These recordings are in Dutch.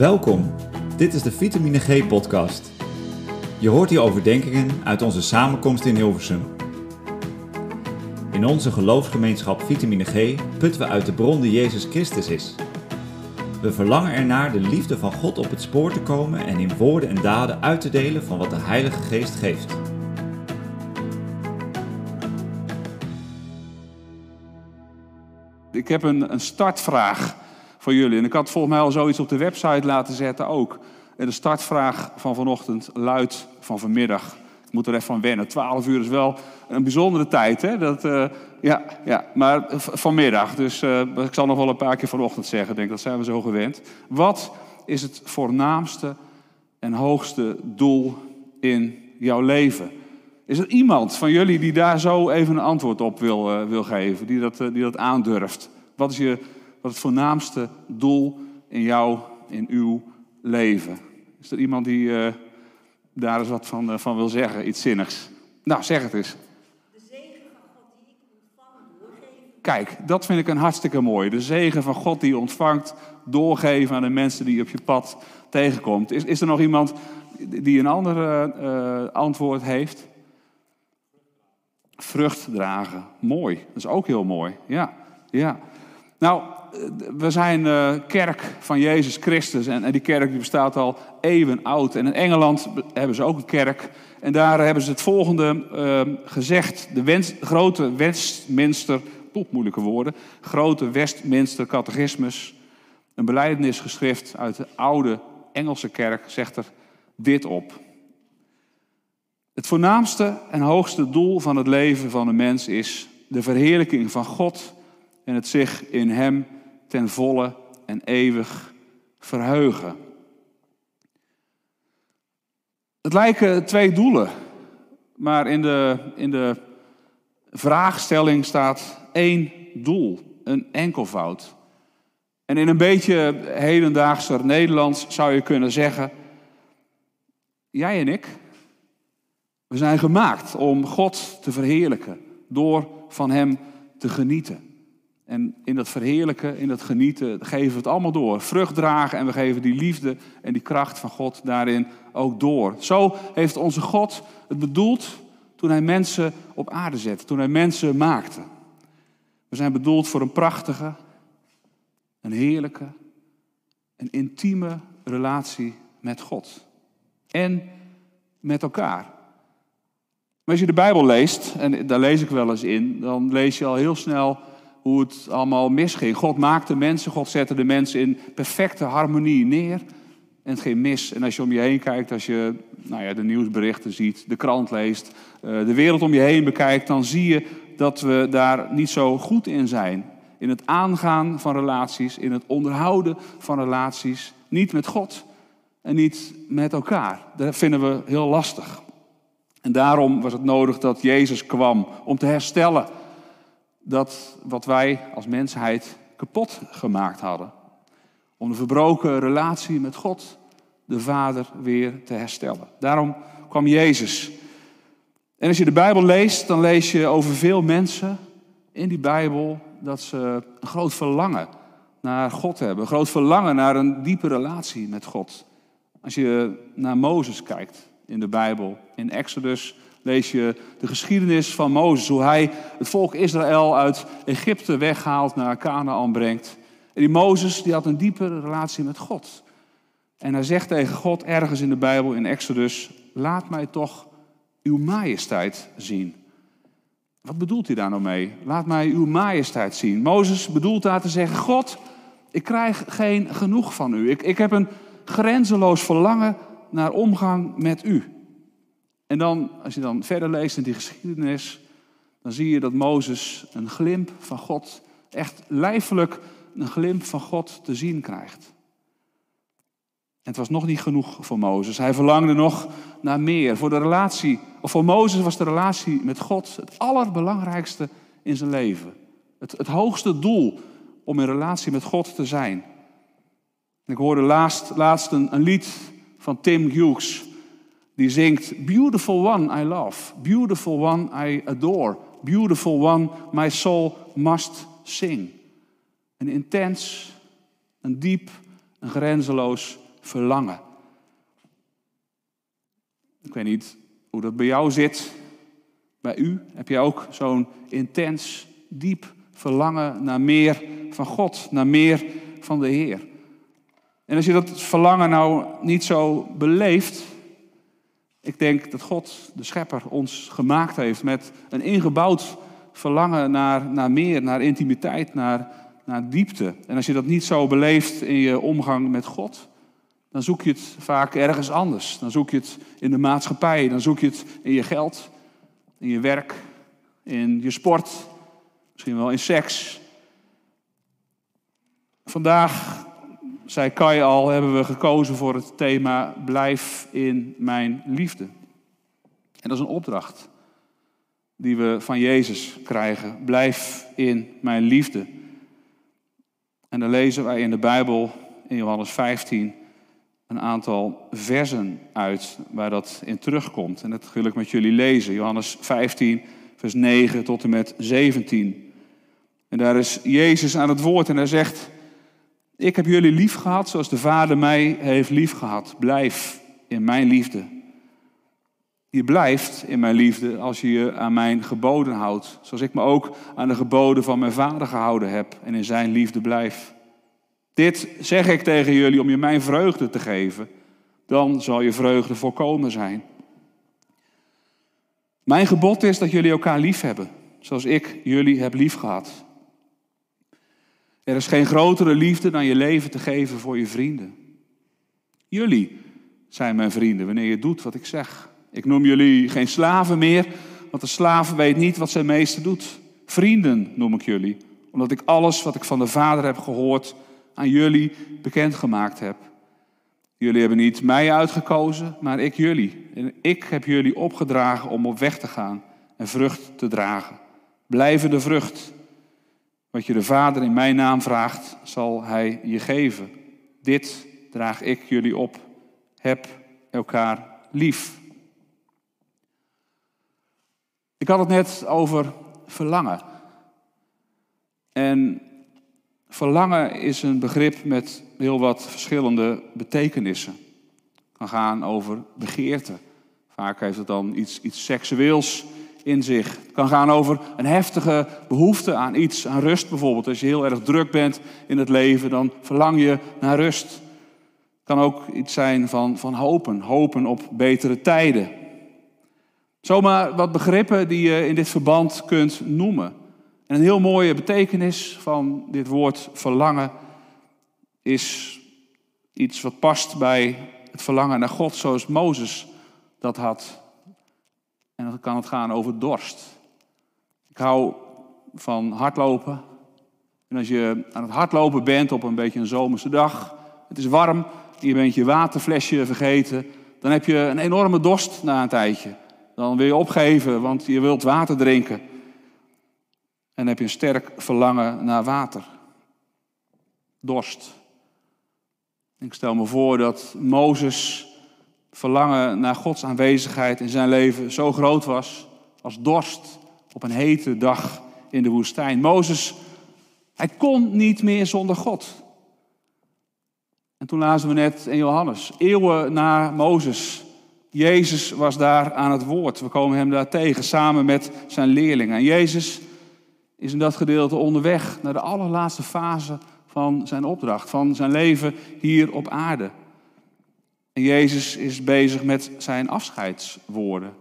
Welkom, dit is de Vitamine G podcast. Je hoort hier overdenkingen uit onze samenkomst in Hilversum. In onze geloofsgemeenschap Vitamine G putten we uit de bron die Jezus Christus is. We verlangen ernaar de liefde van God op het spoor te komen en in woorden en daden uit te delen van wat de Heilige Geest geeft. Ik heb een, een startvraag voor jullie. En ik had volgens mij al zoiets op de website laten zetten ook. En de startvraag van vanochtend luidt van vanmiddag. Ik moet er even van wennen. 12 uur is wel een bijzondere tijd. Hè? Dat, uh, ja, ja, maar vanmiddag. Dus uh, ik zal nog wel een paar keer vanochtend zeggen. Denk, dat zijn we zo gewend. Wat is het voornaamste en hoogste doel in jouw leven? Is er iemand van jullie die daar zo even een antwoord op wil, uh, wil geven? Die dat, die dat aandurft? Wat is je wat het voornaamste doel in jou, in uw leven? Is er iemand die uh, daar eens wat van, uh, van wil zeggen, iets zinnigs? Nou, zeg het eens. De zegen van God die ik ontvang, doorgeven. Kijk, dat vind ik een hartstikke mooi. De zegen van God die je ontvangt, doorgeven aan de mensen die je op je pad tegenkomt. Is, is er nog iemand die een ander uh, antwoord heeft? Vrucht dragen. Mooi. Dat is ook heel mooi. Ja, ja. Nou, we zijn uh, kerk van Jezus Christus en, die kerk die bestaat al eeuwen oud. En in Engeland hebben ze ook een kerk en daar hebben ze het volgende uh, gezegd. De grote Westminster, oh, moeilijke woorden, grote Westminster catechismus, een beleidenisgeschrift uit de oude Engelse kerk, zegt er dit op. Het voornaamste en hoogste doel van het leven van een mens is de verheerlijking van God en het zich in Hem ten volle en eeuwig verheugen. Het lijken twee doelen, maar in de, in de vraagstelling staat één doel, een enkelvoud. En in een beetje hedendaagser Nederlands zou je kunnen zeggen: Jij en ik, we zijn gemaakt om God te verheerlijken door van Hem te genieten. En in dat verheerlijken, in dat genieten, geven we het allemaal door. Vrucht dragen en we geven die liefde en die kracht van God daarin ook door. Zo heeft onze God het bedoeld toen hij mensen op aarde zette, toen hij mensen maakte. We zijn bedoeld voor een prachtige, een heerlijke, een intieme relatie met God. En met elkaar. Maar als je de Bijbel leest, en daar lees ik wel eens in, dan lees je al heel snel hoe het allemaal misging. God maakte mensen, God zette de mensen in perfecte harmonie neer. En het ging mis. En als je om je heen kijkt, als je nou ja, de nieuwsberichten ziet, de krant leest, eh, de wereld om je heen bekijkt, dan zie je dat we daar niet zo goed in zijn. In het aangaan van relaties, in het onderhouden van relaties. Niet met God en niet met elkaar. Dat vinden we heel lastig. En daarom was het nodig dat Jezus kwam om te herstellen dat wat wij als mensheid kapot gemaakt hadden. Om de verbroken relatie met God, de Vader, weer te herstellen. Daarom kwam Jezus. En als je de Bijbel leest, dan lees je over veel mensen in die Bijbel dat ze een groot verlangen naar God hebben. Een groot verlangen naar een diepe relatie met God. Als je naar Mozes kijkt in de Bijbel, in Exodus lees je de geschiedenis van Mozes, hoe hij het volk Israël uit Egypte weghaalt, naar Canaan brengt. En die Mozes die had een diepe relatie met God. En hij zegt tegen God ergens in de Bijbel, in Exodus, laat mij toch uw majesteit zien. Wat bedoelt hij daar nou mee? Laat mij uw majesteit zien. Mozes bedoelt daar te zeggen, God, ik krijg geen genoeg van u. Ik, ik heb een grenzeloos verlangen naar omgang met u. En dan, als je dan verder leest in die geschiedenis, dan zie je dat Mozes een glimp van God, echt lijfelijk een glimp van God te zien krijgt. En het was nog niet genoeg voor Mozes. Hij verlangde nog naar meer. Voor de relatie, of voor Mozes was de relatie met God het allerbelangrijkste in zijn leven. Het, het hoogste doel om in relatie met God te zijn. En ik hoorde laatst, laatst een, een lied van Tim Hughes die zingt: Beautiful one I love, beautiful one I adore, beautiful one my soul must sing. Een intens, een diep, een grenzeloos verlangen. Ik weet niet hoe dat bij jou zit. Bij u heb je ook zo'n intens, diep verlangen naar meer van God, naar meer van de Heer. En als je dat verlangen nou niet zo beleeft, ik denk dat God, de schepper, ons gemaakt heeft met een ingebouwd verlangen naar, naar meer, naar intimiteit, naar, naar diepte. En als je dat niet zo beleeft in je omgang met God, dan zoek je het vaak ergens anders. Dan zoek je het in de maatschappij, dan zoek je het in je geld, in je werk, in je sport, misschien wel in seks. Vandaag, zei Kai al, hebben we gekozen voor het thema Blijf in mijn liefde. En dat is een opdracht die we van Jezus krijgen. Blijf in mijn liefde. En dan lezen wij in de Bijbel in Johannes 15 een aantal versen uit waar dat in terugkomt. En dat wil ik met jullie lezen. Johannes 15, vers 9 tot en met 17. En daar is Jezus aan het woord en hij zegt: Ik heb jullie lief gehad zoals de Vader mij heeft lief gehad. Blijf in mijn liefde. Je blijft in mijn liefde als je je aan mijn geboden houdt. Zoals ik me ook aan de geboden van mijn vader gehouden heb en in zijn liefde blijf. Dit zeg ik tegen jullie om je mijn vreugde te geven. Dan zal je vreugde volkomen zijn. Mijn gebod is dat jullie elkaar lief hebben, zoals ik jullie heb lief gehad. Er is geen grotere liefde dan je leven te geven voor je vrienden. Jullie zijn mijn vrienden wanneer je doet wat ik zeg. Ik noem jullie geen slaven meer, want de slaven weet niet wat zijn meester doet. Vrienden noem ik jullie, omdat ik alles wat ik van de Vader heb gehoord aan jullie bekendgemaakt heb. Jullie hebben niet mij uitgekozen, maar ik jullie. En ik heb jullie opgedragen om op weg te gaan en vrucht te dragen. Blijvende vrucht. Wat je de Vader in mijn naam vraagt, zal Hij je geven. Dit draag ik jullie op. Heb elkaar lief. Ik had het net over verlangen. En verlangen is een begrip met heel wat verschillende betekenissen. Het kan gaan over begeerte. Vaak heeft het dan iets, iets seksueels in zich. Het kan gaan over een heftige behoefte aan iets, aan rust bijvoorbeeld. Als je heel erg druk bent in het leven, dan verlang je naar rust. Het kan ook iets zijn van, van hopen, hopen op betere tijden. Zomaar wat begrippen die je in dit verband kunt noemen. En een heel mooie betekenis van dit woord verlangen is iets wat past bij het verlangen naar God zoals Mozes dat had. En dan kan het gaan over dorst. Ik hou van hardlopen. En als je aan het hardlopen bent op een beetje een zomerse dag, het is warm, je bent je waterflesje vergeten, dan heb je een enorme dorst na een tijdje. Dan wil je opgeven, want je wilt water drinken. En heb je een sterk verlangen naar water. Dorst. Ik stel me voor dat Mozes verlangen naar Gods aanwezigheid in zijn leven zo groot was als dorst op een hete dag in de woestijn. Mozes, hij kon niet meer zonder God. En toen lazen we net in Johannes, eeuwen na Mozes, Jezus was daar aan het woord. We komen hem daar tegen samen met zijn leerlingen. En Jezus is in dat gedeelte onderweg naar de allerlaatste fase van zijn opdracht, van zijn leven hier op aarde. En Jezus is bezig met zijn afscheidswoorden.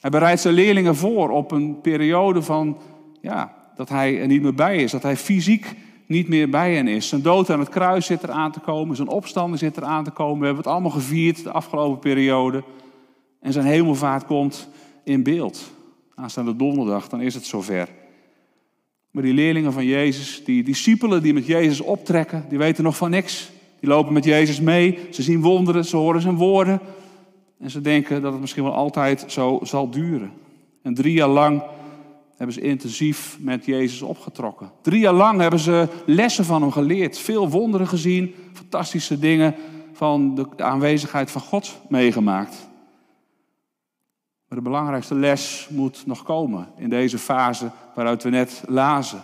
Hij bereidt zijn leerlingen voor op een periode van, ja, dat hij er niet meer bij is, dat hij fysiek niet meer bij hen is. Zijn dood aan het kruis zit er aan te komen, zijn opstanding zit er aan te komen. We hebben het allemaal gevierd de afgelopen periode. En zijn hemelvaart komt in beeld. Aanstaande donderdag, dan is het zover. Maar die leerlingen van Jezus, die discipelen die met Jezus optrekken, die weten nog van niks. Die lopen met Jezus mee, ze zien wonderen, ze horen zijn woorden. En ze denken dat het misschien wel altijd zo zal duren. En drie jaar lang hebben ze intensief met Jezus opgetrokken. Drie jaar lang hebben ze lessen van hem geleerd. Veel wonderen gezien, fantastische dingen van de aanwezigheid van God meegemaakt. Maar de belangrijkste les moet nog komen in deze fase waaruit we net lazen.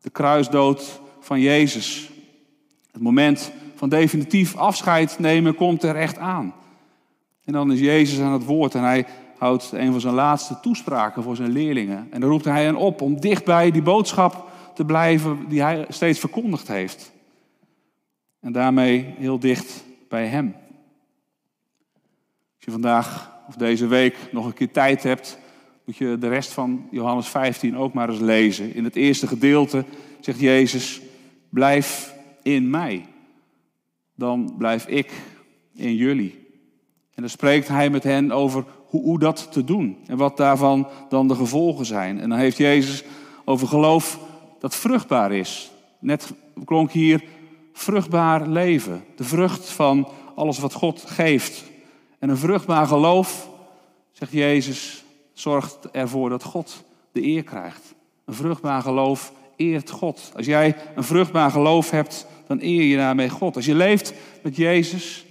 De kruisdood van Jezus. Het moment van definitief afscheid nemen komt er echt aan. En dan is Jezus aan het woord en hij houdt een van zijn laatste toespraken voor zijn leerlingen. En dan roept hij hen op om dichtbij die boodschap te blijven die hij steeds verkondigd heeft. En daarmee heel dicht bij hem. Als je vandaag of deze week nog een keer tijd hebt, moet je de rest van Johannes 15 ook maar eens lezen. In het eerste gedeelte zegt Jezus, blijf in mij. Dan blijf ik in jullie. En dan spreekt hij met hen over hoe, hoe dat te doen en wat daarvan dan de gevolgen zijn. En dan heeft Jezus over geloof dat vruchtbaar is. Net klonk hier vruchtbaar leven. De vrucht van alles wat God geeft. En een vruchtbaar geloof, zegt Jezus, zorgt ervoor dat God de eer krijgt. Een vruchtbaar geloof eert God. Als jij een vruchtbaar geloof hebt, dan eer je daarmee God. Als je leeft met Jezus,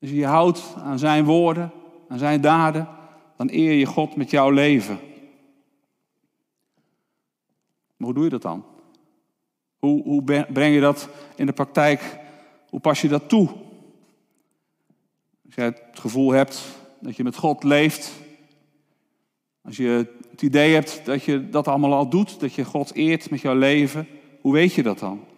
als je je houdt aan zijn woorden, aan zijn daden, dan eer je God met jouw leven. Maar hoe doe je dat dan? Hoe, hoe breng je dat in de praktijk? Hoe pas je dat toe? Als jij het gevoel hebt dat je met God leeft, als je het idee hebt dat je dat allemaal al doet, dat je God eert met jouw leven, hoe weet je dat dan?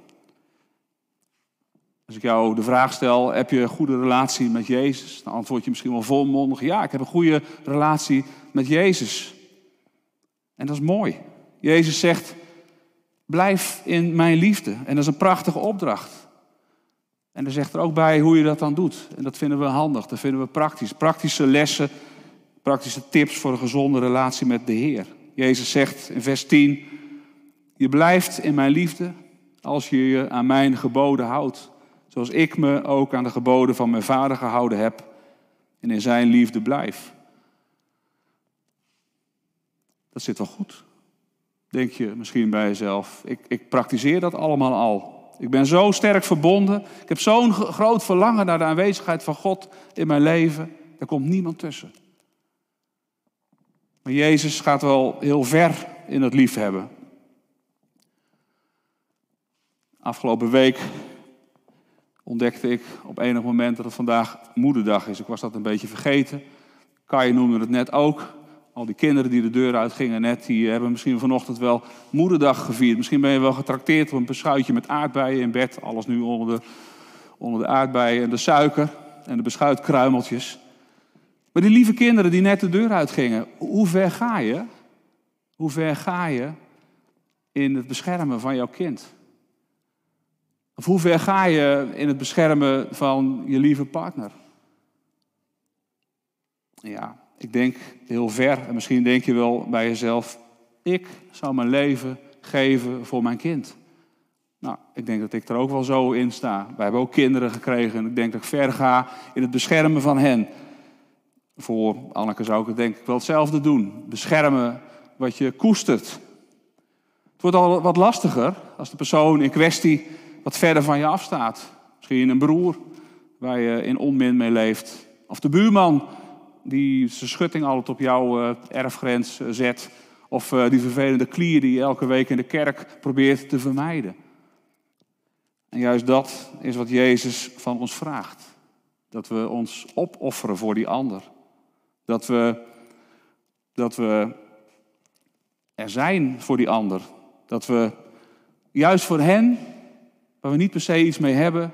Als ik jou de vraag stel, heb je een goede relatie met Jezus? Dan antwoord je misschien wel volmondig, ja, ik heb een goede relatie met Jezus. En dat is mooi. Jezus zegt, blijf in mijn liefde. En dat is een prachtige opdracht. En er zegt er ook bij hoe je dat dan doet. En dat vinden we handig, dat vinden we praktisch. Praktische lessen, praktische tips voor een gezonde relatie met de Heer. Jezus zegt in vers 10, je blijft in mijn liefde als je je aan mijn geboden houdt. Zoals ik me ook aan de geboden van mijn vader gehouden heb en in zijn liefde blijf. Dat zit wel goed. Denk je misschien bij jezelf. Ik, ik praktiseer dat allemaal al. Ik ben zo sterk verbonden. Ik heb zo'n groot verlangen naar de aanwezigheid van God in mijn leven. Er komt niemand tussen. Maar Jezus gaat wel heel ver in het liefhebben. Afgelopen week ontdekte ik op enig moment dat het vandaag moederdag is. Ik was dat een beetje vergeten. Kai noemde het net ook. Al die kinderen die de deur uitgingen net, die hebben misschien vanochtend wel moederdag gevierd. Misschien ben je wel getrakteerd op een beschuitje met aardbeien in bed. Alles nu onder de, onder de aardbeien en de suiker en de beschuitkruimeltjes. Maar die lieve kinderen die net de deur uitgingen, hoe ver ga je? Hoe ver ga je in het beschermen van jouw kind? Of hoe ver ga je in het beschermen van je lieve partner? Ja, ik denk heel ver. En misschien denk je wel bij jezelf: ik zou mijn leven geven voor mijn kind. Nou, ik denk dat ik er ook wel zo in sta. Wij hebben ook kinderen gekregen en ik denk dat ik ver ga in het beschermen van hen. Voor Anneke zou ik het denk ik wel hetzelfde doen. Beschermen wat je koestert. Het wordt al wat lastiger als de persoon in kwestie wat verder van je afstaat. Misschien een broer waar je in onmin mee leeft. Of de buurman die zijn schutting altijd op jouw eh, erfgrens eh, zet. Of eh, die vervelende klier die je elke week in de kerk probeert te vermijden. En juist dat is wat Jezus van ons vraagt. Dat we ons opofferen voor die ander. Dat we, dat we er zijn voor die ander. Dat we juist voor hen, waar we niet per se iets mee hebben,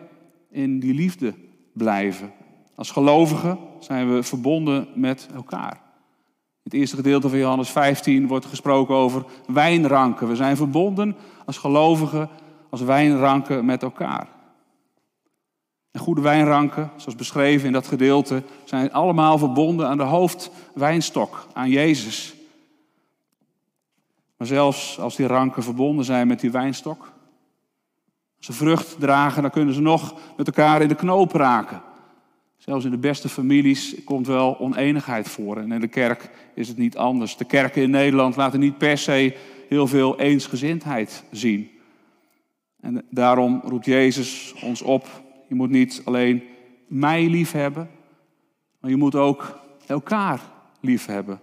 in die liefde blijven. Als gelovigen zijn we verbonden met elkaar. In het eerste gedeelte van Johannes 15 wordt gesproken over wijnranken. We zijn verbonden als gelovigen, als wijnranken met elkaar. En goede wijnranken, zoals beschreven in dat gedeelte, zijn allemaal verbonden aan de hoofdwijnstok, aan Jezus. Maar zelfs als die ranken verbonden zijn met die wijnstok, als ze vrucht dragen, dan kunnen ze nog met elkaar in de knoop raken. Zelfs in de beste families komt wel oneenigheid voor. En in de kerk is het niet anders. De kerken in Nederland laten niet per se heel veel eensgezindheid zien. En daarom roept Jezus ons op je moet niet alleen mij lief hebben, maar je moet ook elkaar lief hebben.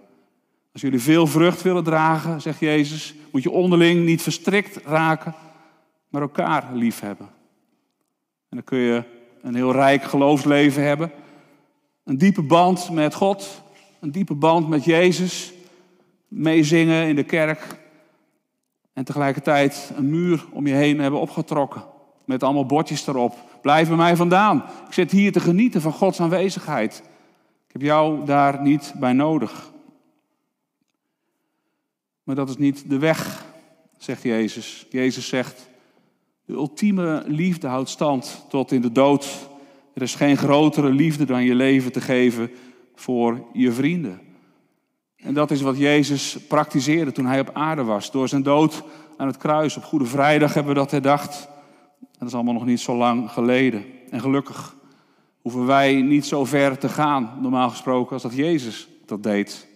Als jullie veel vrucht willen dragen, zegt Jezus, moet je onderling niet verstrikt raken, maar elkaar lief hebben. En dan kun je een heel rijk geloofsleven hebben. Een diepe band met God. Een diepe band met Jezus. Meezingen in de kerk. En tegelijkertijd een muur om je heen hebben opgetrokken. Met allemaal bordjes erop. Blijf bij mij vandaan. Ik zit hier te genieten van Gods aanwezigheid. Ik heb jou daar niet bij nodig. Maar dat is niet de weg, zegt Jezus. Jezus zegt, de ultieme liefde houdt stand tot in de dood. Er is geen grotere liefde dan je leven te geven voor je vrienden. En dat is wat Jezus praktiseerde toen hij op aarde was. Door zijn dood aan het kruis. Op Goede Vrijdag hebben we dat herdacht. Dat is allemaal nog niet zo lang geleden. En gelukkig hoeven wij niet zo ver te gaan, normaal gesproken, als dat Jezus dat deed.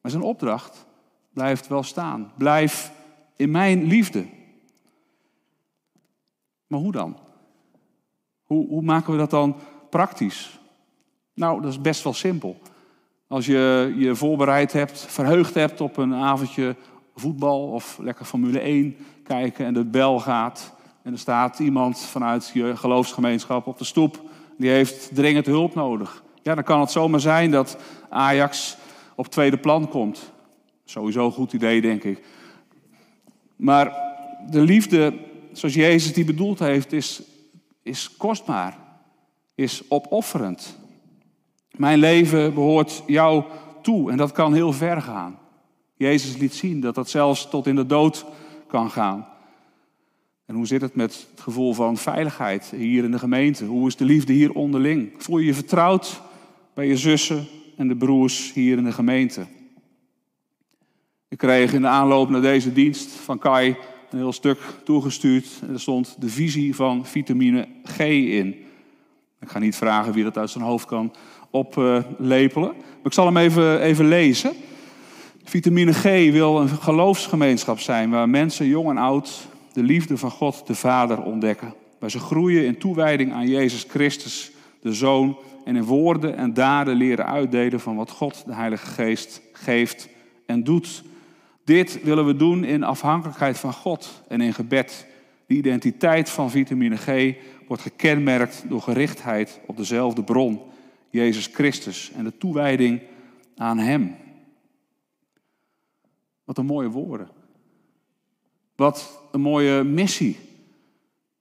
Maar zijn opdracht blijft wel staan. Blijf in mijn liefde. Maar hoe dan? Hoe, hoe maken we dat dan praktisch? Nou, dat is best wel simpel. Als je je voorbereid hebt, verheugd hebt op een avondje voetbal of lekker Formule 1 kijken en de bel gaat en er staat iemand vanuit je geloofsgemeenschap op de stoep, die heeft dringend hulp nodig. Ja, dan kan het zomaar zijn dat Ajax op tweede plan komt. Sowieso een goed idee, denk ik. Maar de liefde, zoals Jezus die bedoeld heeft, is, is kostbaar, is opofferend. Mijn leven behoort jou toe en dat kan heel ver gaan. Jezus liet zien dat dat zelfs tot in de dood kan gaan. En hoe zit het met het gevoel van veiligheid hier in de gemeente? Hoe is de liefde hier onderling? Voel je je vertrouwd bij je zussen en de broers hier in de gemeente? Ik kreeg in de aanloop naar deze dienst van Kai een heel stuk toegestuurd. En er stond de visie van vitamine G in. Ik ga niet vragen wie dat uit zijn hoofd kan oplepelen. Maar ik zal hem even, even lezen. Vitamine G wil een geloofsgemeenschap zijn waar mensen, jong en oud, de liefde van God, de Vader, ontdekken. Waar ze groeien in toewijding aan Jezus Christus, de Zoon, en in woorden en daden leren uitdelen van wat God, de Heilige Geest, geeft en doet. Dit willen we doen in afhankelijkheid van God en in gebed. De identiteit van vitamine G wordt gekenmerkt door gerichtheid op dezelfde bron, Jezus Christus, en de toewijding aan Hem. Wat een mooie woorden. Wat een mooie missie.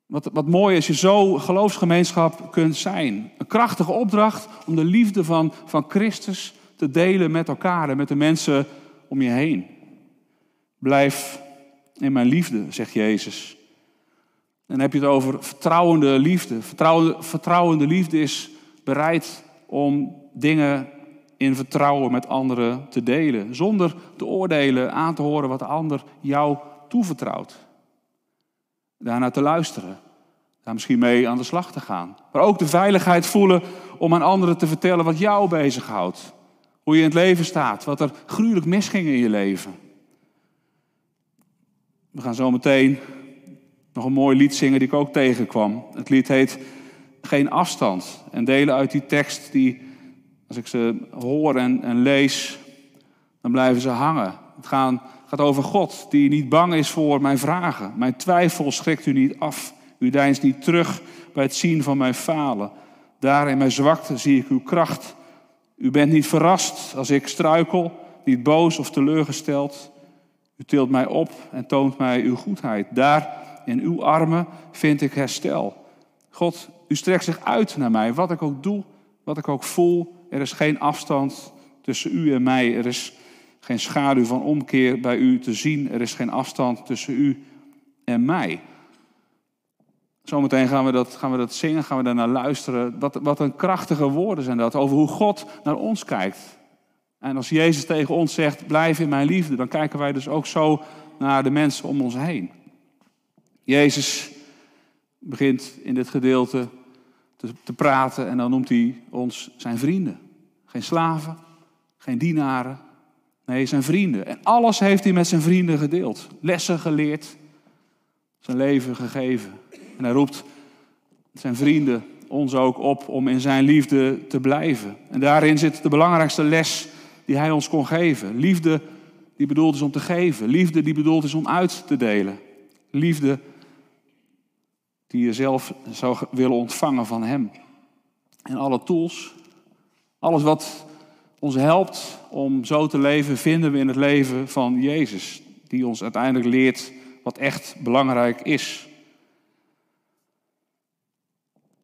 Wat, wat mooi als je zo geloofsgemeenschap kunt zijn. Een krachtige opdracht om de liefde van, van Christus te delen met elkaar en met de mensen om je heen. Blijf in mijn liefde, zegt Jezus. Dan heb je het over vertrouwende liefde. Vertrouwende, vertrouwende liefde is bereid om dingen in vertrouwen met anderen te delen. Zonder te oordelen, aan te horen wat de ander jou toevertrouwt. Daarna te luisteren. Daar misschien mee aan de slag te gaan. Maar ook de veiligheid voelen om aan anderen te vertellen wat jou bezighoudt. Hoe je in het leven staat. Wat er gruwelijk misging in je leven. We gaan zo meteen nog een mooi lied zingen die ik ook tegenkwam. Het lied heet Geen afstand. En delen uit die tekst die, als ik ze hoor en, en lees, dan blijven ze hangen. Het gaan, gaat over God die niet bang is voor mijn vragen. Mijn twijfel schrikt u niet af. U deinst niet terug bij het zien van mijn falen. Daar in mijn zwakte zie ik uw kracht. U bent niet verrast als ik struikel, niet boos of teleurgesteld. U tilt mij op en toont mij uw goedheid. Daar in uw armen vind ik herstel. God, u strekt zich uit naar mij, wat ik ook doe, wat ik ook voel. Er is geen afstand tussen u en mij. Er is geen schaduw van omkeer bij u te zien. Er is geen afstand tussen u en mij. Zometeen gaan we dat, gaan we dat zingen, gaan we daarnaar luisteren. Wat, wat een krachtige woorden zijn dat over hoe God naar ons kijkt. En als Jezus tegen ons zegt, blijf in mijn liefde, dan kijken wij dus ook zo naar de mensen om ons heen. Jezus begint in dit gedeelte te, te praten en dan noemt hij ons zijn vrienden. Geen slaven, geen dienaren, nee, zijn vrienden. En alles heeft hij met zijn vrienden gedeeld. Lessen geleerd, zijn leven gegeven. En hij roept zijn vrienden ons ook op om in zijn liefde te blijven. En daarin zit de belangrijkste les die hij ons kon geven. Liefde die bedoeld is om te geven. Liefde die bedoeld is om uit te delen. Liefde die je zelf zou willen ontvangen van Hem. En alle tools, alles wat ons helpt om zo te leven, vinden we in het leven van Jezus, die ons uiteindelijk leert wat echt belangrijk is.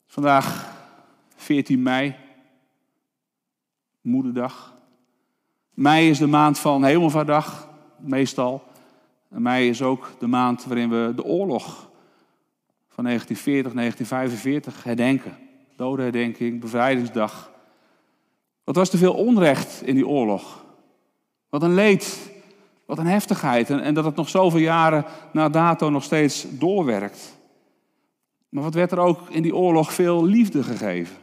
Vandaag 14 mei, Moederdag. Mei is de maand van Hemelvaartdag, meestal. Mei is ook de maand waarin we de oorlog van 1940, 1945 herdenken. Dodenherdenking, bevrijdingsdag. Wat was te veel onrecht in die oorlog? Wat een leed, wat een heftigheid. En, en dat het nog zoveel jaren na dato nog steeds doorwerkt. Maar wat werd er ook in die oorlog veel liefde gegeven?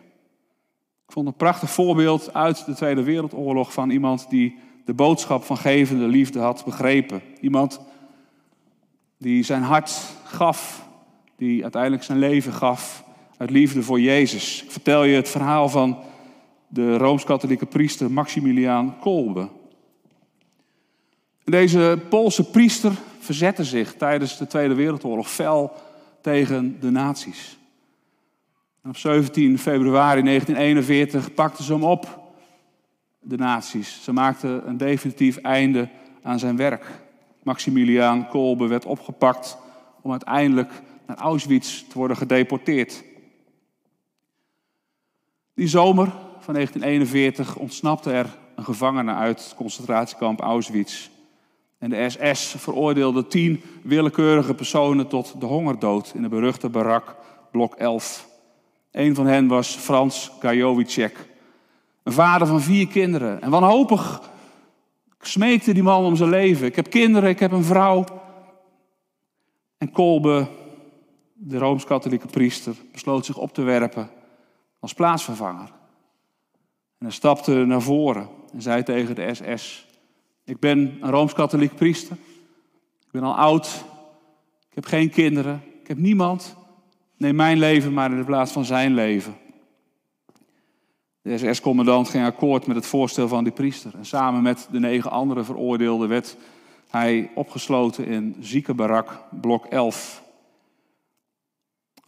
Ik vond een prachtig voorbeeld uit de Tweede Wereldoorlog van iemand die de boodschap van gevende liefde had begrepen. Iemand die zijn hart gaf, die uiteindelijk zijn leven gaf uit liefde voor Jezus. Ik vertel je het verhaal van de rooms-katholieke priester Maximiliaan Kolbe. Deze Poolse priester verzette zich tijdens de Tweede Wereldoorlog fel tegen de nazi's. Op 17 februari 1941 pakten ze hem op, de nazi's. Ze maakten een definitief einde aan zijn werk. Maximiliaan Kolbe werd opgepakt om uiteindelijk naar Auschwitz te worden gedeporteerd. Die zomer van 1941 ontsnapte er een gevangene uit het concentratiekamp Auschwitz. En de SS veroordeelde tien willekeurige personen tot de hongerdood in de beruchte barak blok 11. Een van hen was Frans Gajowicek, een vader van vier kinderen. En wanhopig smeekte die man om zijn leven. Ik heb kinderen, ik heb een vrouw. En Kolbe, de rooms-katholieke priester, besloot zich op te werpen als plaatsvervanger. En hij stapte naar voren en zei tegen de SS: Ik ben een rooms-katholiek priester. Ik ben al oud. Ik heb geen kinderen. Ik heb niemand. Neem mijn leven maar in de plaats van zijn leven. De SS-commandant ging akkoord met het voorstel van die priester. En samen met de negen andere veroordeelden werd hij opgesloten in ziekenbarak blok 11.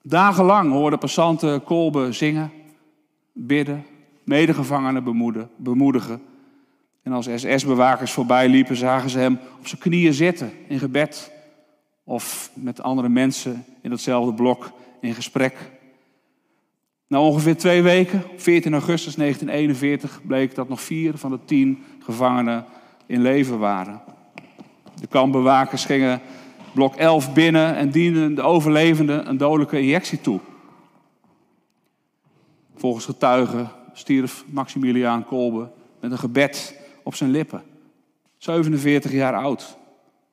Dagenlang hoorden passanten Kolbe zingen, bidden, medegevangenen bemoedigen. En als SS-bewakers voorbij liepen, zagen ze hem op zijn knieën zitten in gebed. Of met andere mensen in datzelfde blok in gesprek. Na ongeveer twee weken, 14 augustus 1941, bleek dat nog vier van de tien gevangenen in leven waren. De kampbewakers gingen blok 11 binnen en dienden de overlevenden een dodelijke injectie toe. Volgens getuigen stierf Maximiliaan Kolbe met een gebed op zijn lippen. 47 jaar oud.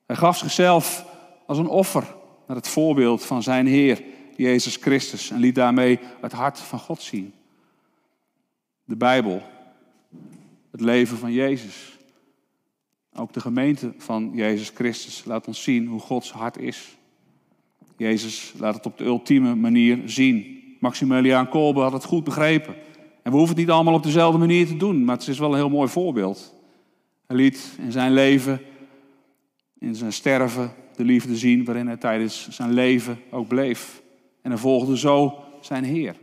Hij gaf zichzelf als een offer naar het voorbeeld van zijn Heer, Jezus Christus, en liet daarmee het hart van God zien. De Bijbel, het leven van Jezus. Ook de gemeente van Jezus Christus laat ons zien hoe Gods hart is. Jezus laat het op de ultieme manier zien. Maximiliaan Kolbe had het goed begrepen. En we hoeven het niet allemaal op dezelfde manier te doen, maar het is wel een heel mooi voorbeeld. Hij liet in zijn leven, in zijn sterven, de liefde zien waarin hij tijdens zijn leven ook bleef. En hij volgde zo zijn Heer.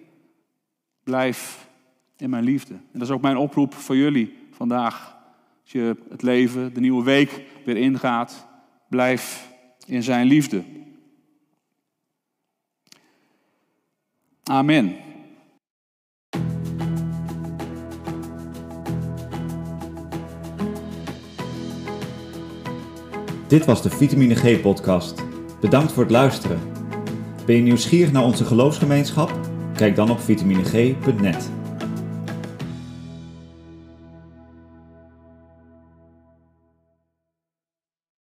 Blijf in mijn liefde. En dat is ook mijn oproep voor jullie vandaag. Als je het leven, de nieuwe week weer ingaat, blijf in zijn liefde. Amen. Dit was de Vitamine G podcast. Bedankt voor het luisteren. Ben je nieuwsgierig naar onze geloofsgemeenschap? Kijk dan op vitamineg.net.